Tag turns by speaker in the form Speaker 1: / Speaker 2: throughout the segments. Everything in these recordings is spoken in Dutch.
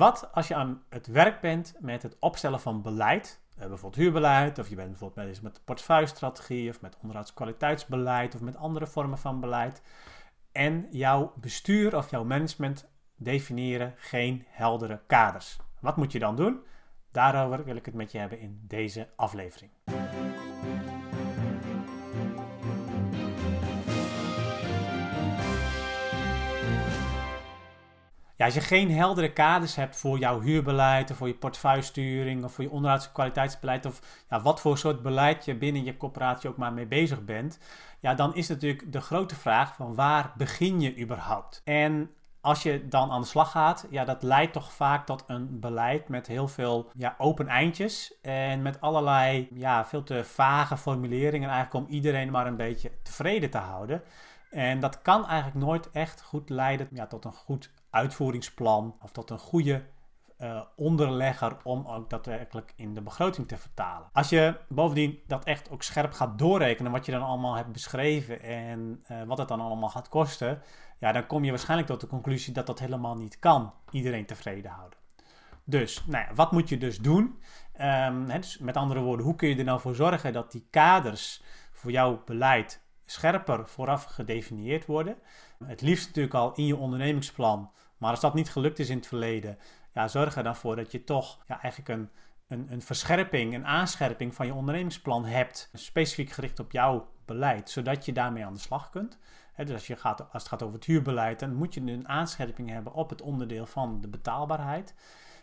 Speaker 1: Wat als je aan het werk bent met het opstellen van beleid, eh, bijvoorbeeld huurbeleid, of je bent bijvoorbeeld bezig met portefeuillestrategie, of met onderhoudskwaliteitsbeleid, of met andere vormen van beleid, en jouw bestuur of jouw management definiëren geen heldere kaders. Wat moet je dan doen? Daarover wil ik het met je hebben in deze aflevering. Ja, als je geen heldere kaders hebt voor jouw huurbeleid of voor je portefeuillesturing of voor je onderhoudskwaliteitsbeleid of ja, wat voor soort beleid je binnen je corporatie ook maar mee bezig bent, ja, dan is natuurlijk de grote vraag van waar begin je überhaupt? En als je dan aan de slag gaat, ja, dat leidt toch vaak tot een beleid met heel veel ja, open eindjes. En met allerlei ja, veel te vage formuleringen eigenlijk om iedereen maar een beetje tevreden te houden. En dat kan eigenlijk nooit echt goed leiden ja, tot een goed uitvoeringsplan of tot een goede uh, onderlegger om ook daadwerkelijk in de begroting te vertalen. Als je bovendien dat echt ook scherp gaat doorrekenen, wat je dan allemaal hebt beschreven en uh, wat het dan allemaal gaat kosten, ja, dan kom je waarschijnlijk tot de conclusie dat dat helemaal niet kan, iedereen tevreden houden. Dus, nou wat moet je dus doen? Hè, dus met andere woorden, hoe kun je er nou voor zorgen dat die kaders voor jouw beleid scherper vooraf gedefinieerd worden? Het liefst natuurlijk al in je ondernemingsplan, maar als dat niet gelukt is in het verleden, ja, zorg er dan voor dat je toch ja, eigenlijk een, een, een verscherping, een aanscherping van je ondernemingsplan hebt, specifiek gericht op jouw beleid, zodat je daarmee aan de slag kunt. dus als, je gaat, als het gaat over het huurbeleid, dan moet je een aanscherping hebben op het onderdeel van de betaalbaarheid.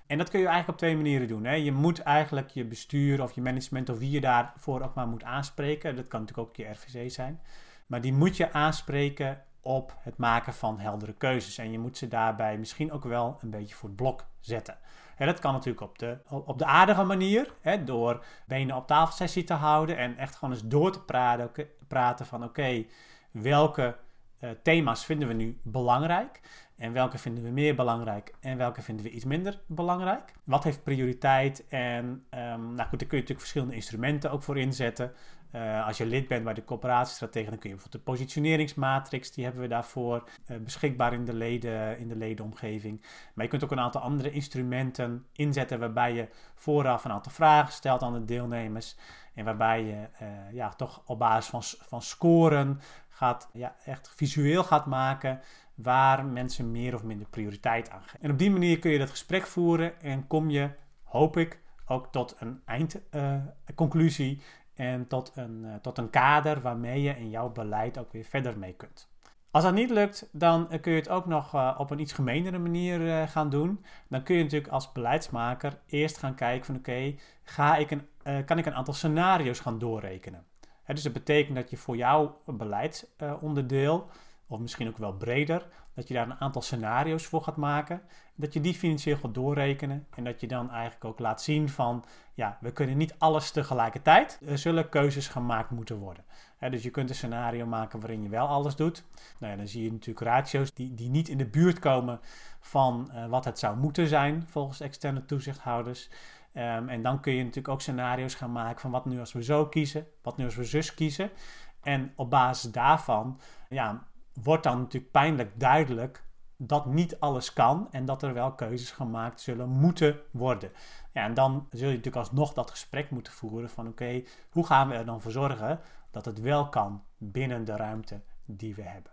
Speaker 1: En dat kun je eigenlijk op twee manieren doen. Hè. Je moet eigenlijk je bestuur of je management of wie je daarvoor ook maar moet aanspreken. Dat kan natuurlijk ook je RVC zijn. Maar die moet je aanspreken op het maken van heldere keuzes. En je moet ze daarbij misschien ook wel een beetje voor het blok zetten. dat kan natuurlijk op de, op de aardige manier, door benen op tafel sessie te houden en echt gewoon eens door te praten, praten van oké, welke uh, thema's vinden we nu belangrijk en welke vinden we meer belangrijk en welke vinden we iets minder belangrijk. Wat heeft prioriteit en um, nou goed, daar kun je natuurlijk verschillende instrumenten ook voor inzetten. Uh, als je lid bent bij de coöperatiestrategie, dan kun je bijvoorbeeld de positioneringsmatrix, die hebben we daarvoor uh, beschikbaar in de, leden, in de ledenomgeving. Maar je kunt ook een aantal andere instrumenten inzetten waarbij je vooraf een aantal vragen stelt aan de deelnemers. En waarbij je uh, ja, toch op basis van, van scoren gaat, ja, echt visueel gaat maken waar mensen meer of minder prioriteit aan geven. En op die manier kun je dat gesprek voeren en kom je, hoop ik, ook tot een eindconclusie en tot een, uh, tot een kader waarmee je in jouw beleid ook weer verder mee kunt. Als dat niet lukt, dan kun je het ook nog op een iets gemeenere manier gaan doen. Dan kun je natuurlijk als beleidsmaker eerst gaan kijken van oké, okay, ik een, kan ik een aantal scenario's gaan doorrekenen. Dus dat betekent dat je voor jouw beleidsonderdeel of misschien ook wel breder, dat je daar een aantal scenario's voor gaat maken, dat je die financieel gaat doorrekenen en dat je dan eigenlijk ook laat zien van, ja, we kunnen niet alles tegelijkertijd, er zullen keuzes gemaakt moeten worden. dus je kunt een scenario maken waarin je wel alles doet. Nou dan zie je natuurlijk ratio's die, die niet in de buurt komen van uh, wat het zou moeten zijn volgens externe toezichthouders. Um, en dan kun je natuurlijk ook scenario's gaan maken van wat nu als we zo kiezen, wat nu als we zus kiezen. En op basis daarvan ja, wordt dan natuurlijk pijnlijk duidelijk dat niet alles kan en dat er wel keuzes gemaakt zullen moeten worden. Ja, en dan zul je natuurlijk alsnog dat gesprek moeten voeren van oké, hoe gaan we er dan voor zorgen dat het wel kan binnen de ruimte die we hebben.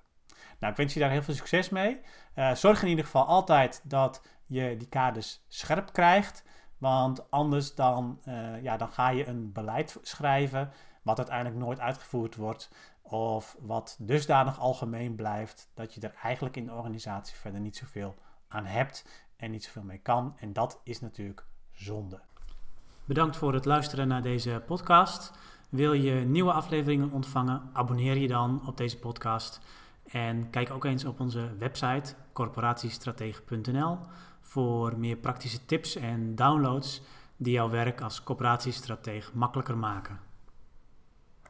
Speaker 1: Nou, ik wens je daar heel veel succes mee. Uh, zorg in ieder geval altijd dat je die kaders scherp krijgt, want anders dan, uh, ja, dan ga je een beleid schrijven wat uiteindelijk nooit uitgevoerd wordt. Of wat dusdanig algemeen blijft dat je er eigenlijk in de organisatie verder niet zoveel aan hebt en niet zoveel mee kan. En dat is natuurlijk zonde. Bedankt voor het luisteren naar deze podcast. Wil je nieuwe afleveringen ontvangen? Abonneer je dan op deze podcast. En kijk ook eens op onze website corporatiestratege.nl voor meer praktische tips en downloads die jouw werk als corporatiestratege makkelijker maken.